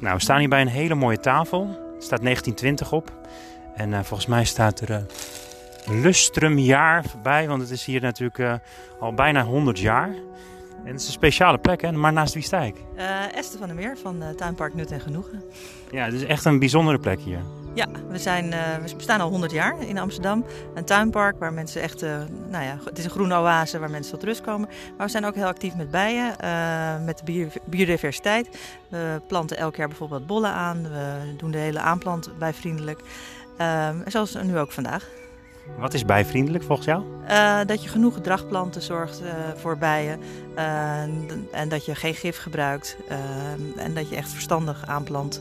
Nou, we staan hier bij een hele mooie tafel. Er staat 1920 op. En eh, volgens mij staat er uh, Lustrumjaar bij, want het is hier natuurlijk uh, al bijna 100 jaar. En het is een speciale plek, hè? maar naast wie sta ik? Esther van der Meer van Tuinpark Nut en Genoegen. Ja, het is echt een bijzondere plek hier. Ja, we, zijn, we bestaan al 100 jaar in Amsterdam. Een tuinpark waar mensen echt, nou ja, het is een groene oase waar mensen tot rust komen. Maar we zijn ook heel actief met bijen, met de biodiversiteit. We planten elk jaar bijvoorbeeld bollen aan. We doen de hele aanplant bijvriendelijk. Uh, zoals nu ook vandaag. Wat is bijvriendelijk volgens jou? Uh, dat je genoeg gedragplanten zorgt uh, voor bijen. Uh, en dat je geen gif gebruikt. en dat je echt verstandig aanplant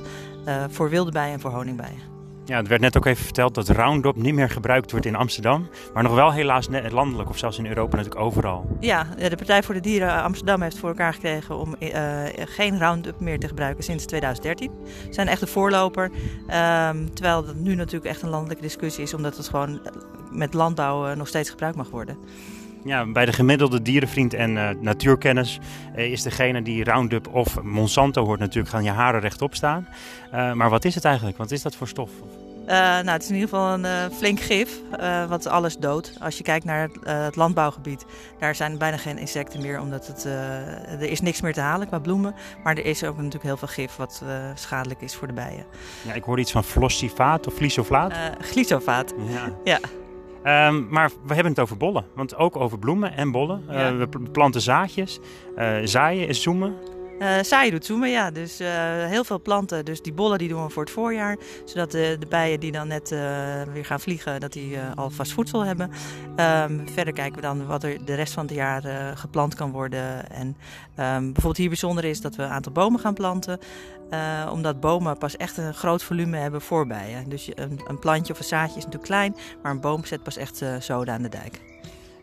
voor wilde bijen en voor honingbijen. Ja, het werd net ook even verteld dat Roundup niet meer gebruikt wordt in Amsterdam. Maar nog wel helaas landelijk of zelfs in Europa natuurlijk overal. Ja, de Partij voor de Dieren Amsterdam heeft voor elkaar gekregen om uh, geen Roundup meer te gebruiken sinds 2013. Ze zijn echt de voorloper. Um, terwijl dat nu natuurlijk echt een landelijke discussie is, omdat het gewoon met landbouw nog steeds gebruikt mag worden. Ja, bij de gemiddelde dierenvriend en uh, natuurkennis uh, is degene die Roundup of Monsanto hoort natuurlijk gaan je haren rechtop staan. Uh, maar wat is het eigenlijk? Wat is dat voor stof? nou, het is in ieder geval een flink gif, wat alles doodt. Als je kijkt naar het, het, landbouwgebied, daar zijn bijna geen insecten meer, omdat het, er is niks meer te halen qua bloemen. Maar er is ook natuurlijk heel veel gif wat schadelijk is voor de bijen. Ja, ik hoorde iets van flossifaat of glysofaat. glysofaat, ja. ja. Um, maar we hebben het over bollen. Want ook over bloemen en bollen. Ja. Uh, we planten zaadjes. Uh, zaaien is zoomen. Uh, zaaien doet zoomen, ja. Dus uh, heel veel planten. Dus die bollen die doen we voor het voorjaar. Zodat de, de bijen die dan net uh, weer gaan vliegen, dat die alvast voedsel hebben. Um, verder kijken we dan wat er de rest van het jaar geplant kan worden. En um, bijvoorbeeld hier bijzonder is dat we een aantal bomen gaan planten. omdat bomen pas echt een groot volume hebben voor bijen. Dus een, een plantje of een zaadje is natuurlijk klein. Maar een boom zet pas echt zoden aan de dijk.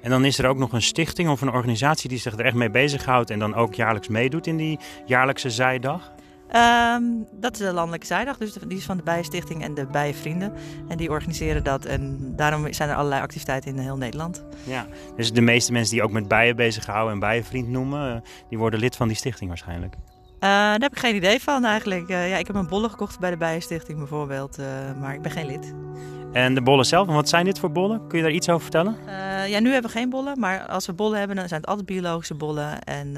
En dan is er ook nog een stichting of een organisatie die zich er echt mee bezighoudt en dan ook jaarlijks meedoet in die jaarlijkse zijdag? Um, dat is de Landelijke Zijdag, dus die is van de Bijenstichting en de Bijenvrienden. En die organiseren dat en daarom zijn er allerlei activiteiten in heel Nederland. Ja, dus de meeste mensen die ook met bijen bezighouden en bijenvriend noemen, die worden lid van die stichting waarschijnlijk. Uh, daar heb ik geen idee van eigenlijk. Uh, ja, ik heb een bollen gekocht bij de Bijenstichting bijvoorbeeld, uh, maar ik ben geen lid. En de bollen zelf, wat zijn dit voor bollen? Kun je daar iets over vertellen? Uh, ja, nu hebben we geen bollen, maar als we bollen hebben, dan zijn het altijd biologische bollen. En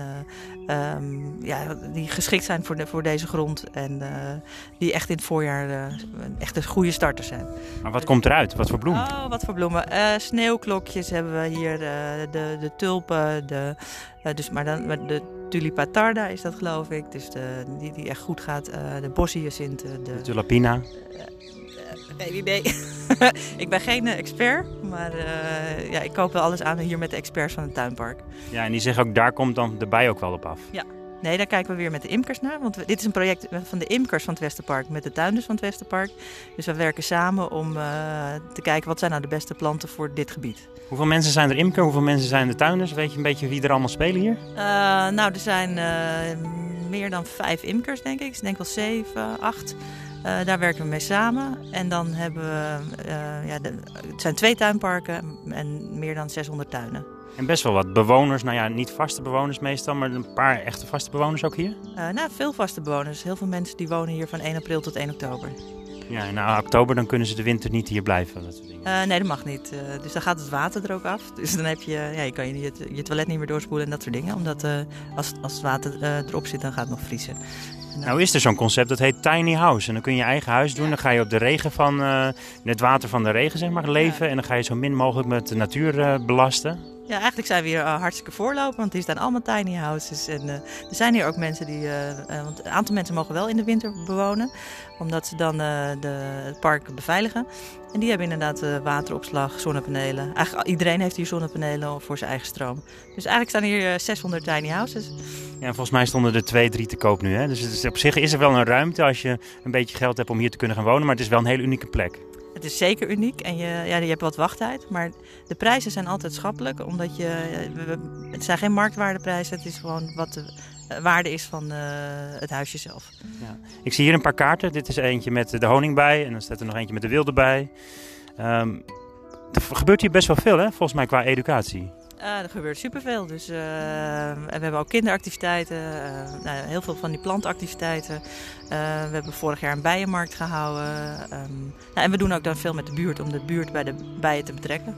uh, um, ja, die geschikt zijn voor, de, voor deze grond en uh, die echt in het voorjaar echt een goede starters zijn. Maar wat komt eruit? Wat voor bloemen? Oh, wat voor bloemen? sneeuwklokjes hebben we hier, de, de tulpen, de, dus, maar dan de tulipa tarda is dat geloof ik, dus de, die, die echt goed gaat. de bossiacinten. De, de tulipina. Geen idee. ik ben geen expert, maar uh, ja, ik koop wel alles aan hier met de experts van het tuinpark. Ja, en die zeggen ook, daar komt dan de bij ook wel op af. Ja. Nee, daar kijken we weer met de imkers naar. Want we, dit is een project van de imkers van het Westerpark met de tuinders van het Westerpark. Dus we werken samen om uh, te kijken wat zijn nou de beste planten voor dit gebied. Hoeveel mensen zijn er imker? Hoeveel mensen zijn er tuinders? Weet je een beetje wie er allemaal spelen hier? Uh, nou, er zijn meer dan vijf imkers, denk ik. Ik denk wel zeven, acht. Uh, daar werken we mee samen. En dan hebben we, uh, ja, de, het zijn twee tuinparken en meer dan 600 tuinen. En best wel wat bewoners, nou ja, niet vaste bewoners meestal, maar een paar echte vaste bewoners ook hier? Uh, nou, veel vaste bewoners. Heel veel mensen die wonen hier van 1 april tot 1 oktober. Ja, na oktober dan kunnen ze de winter niet hier blijven. Dat soort dingen. nee, dat mag niet. dus dan gaat het water er ook af. Dus dan heb je, ja, je kan je, je, je toilet niet meer doorspoelen en dat soort dingen. Omdat als, als het water erop zit, dan gaat het nog vriezen. Nou is er zo'n concept dat heet tiny house. En dan kun je je eigen huis doen. Dan ga je op de regen van, het water van de regen zeg maar, leven. Ja. En dan ga je zo min mogelijk met de natuur belasten. Ja, eigenlijk zijn we hier uh, hartstikke voorloper, want die staan allemaal tiny houses. En uh, er zijn hier ook mensen die, uh, want een aantal mensen mogen wel in de winter bewonen, omdat ze dan de, het park beveiligen. En die hebben inderdaad wateropslag, zonnepanelen. Eigenlijk iedereen heeft hier zonnepanelen voor zijn eigen stroom. Dus eigenlijk staan hier 600 tiny houses. Ja, volgens mij stonden er twee, drie te koop nu. Hè? Dus is, op zich is er wel een ruimte als je een beetje geld hebt om hier te kunnen gaan wonen, maar het is wel een hele unieke plek. Het is zeker uniek en je, ja, je hebt wat wachttijd. Maar de prijzen zijn altijd schappelijk. Omdat je, het zijn geen marktwaardeprijzen. Het is gewoon wat de waarde is van uh, het huisje zelf. Ja. Ik zie hier een paar kaarten. Dit is eentje met de honing bij. En dan staat er nog eentje met de wilde bij. Um, er gebeurt hier best wel veel hè, volgens mij qua educatie. Uh, er gebeurt superveel. Dus, uh, we hebben ook kinderactiviteiten, uh, nou, heel veel van die plantactiviteiten. we hebben vorig jaar een bijenmarkt gehouden. Um, nou, en we doen ook dan veel met de buurt om de buurt bij de bijen te betrekken.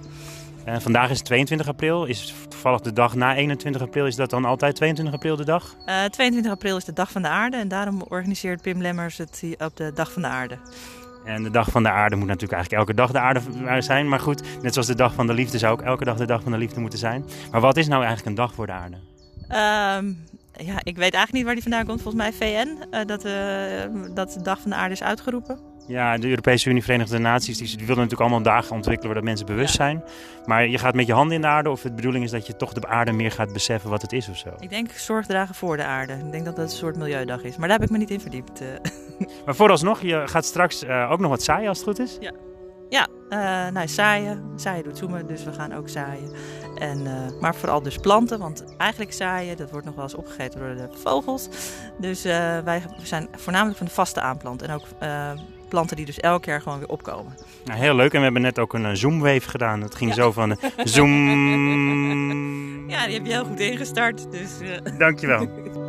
vandaag is 22 april. Is toevallig de dag na 21 april. Is dat dan altijd 22 april de dag? 22 april is de dag van de aarde. En daarom organiseert Pim Lemmers het op de dag van de aarde. En de dag van de aarde moet natuurlijk eigenlijk elke dag de aarde zijn. Maar goed, net zoals de dag van de liefde zou ook elke dag de dag van de liefde moeten zijn. Maar wat is nou eigenlijk een dag voor de aarde? Um, ja, ik weet eigenlijk niet waar die vandaan komt. Volgens mij VN, uh, dat, uh, dat de dag van de aarde is uitgeroepen. Ja, de Europese Unie, Verenigde Naties, die, die willen natuurlijk allemaal dagen ontwikkelen waar dat mensen bewust ja. zijn. Maar je gaat met je handen in de aarde of de bedoeling is dat je toch de aarde meer gaat beseffen wat het is of zo? Ik denk zorg dragen voor de aarde. Ik denk dat dat een soort milieudag is. Maar daar heb ik me niet in verdiept. Uh. Maar vooralsnog, je gaat straks uh, ook nog wat zaaien als het goed is? Ja, uh, nou, zaaien. Zaaien doet zoemen, dus we gaan ook zaaien. En, uh, maar vooral dus planten, want eigenlijk zaaien, dat wordt nog wel eens opgegeten door de vogels. Dus uh, wij zijn voornamelijk van de vaste aanplant. En ook planten die dus elk jaar gewoon weer opkomen. Nou, heel leuk. En we hebben net ook een zoomwave gedaan. Het ging ja. zo van zoom. Ja, die heb je heel goed ingestart. Dus, Dankjewel.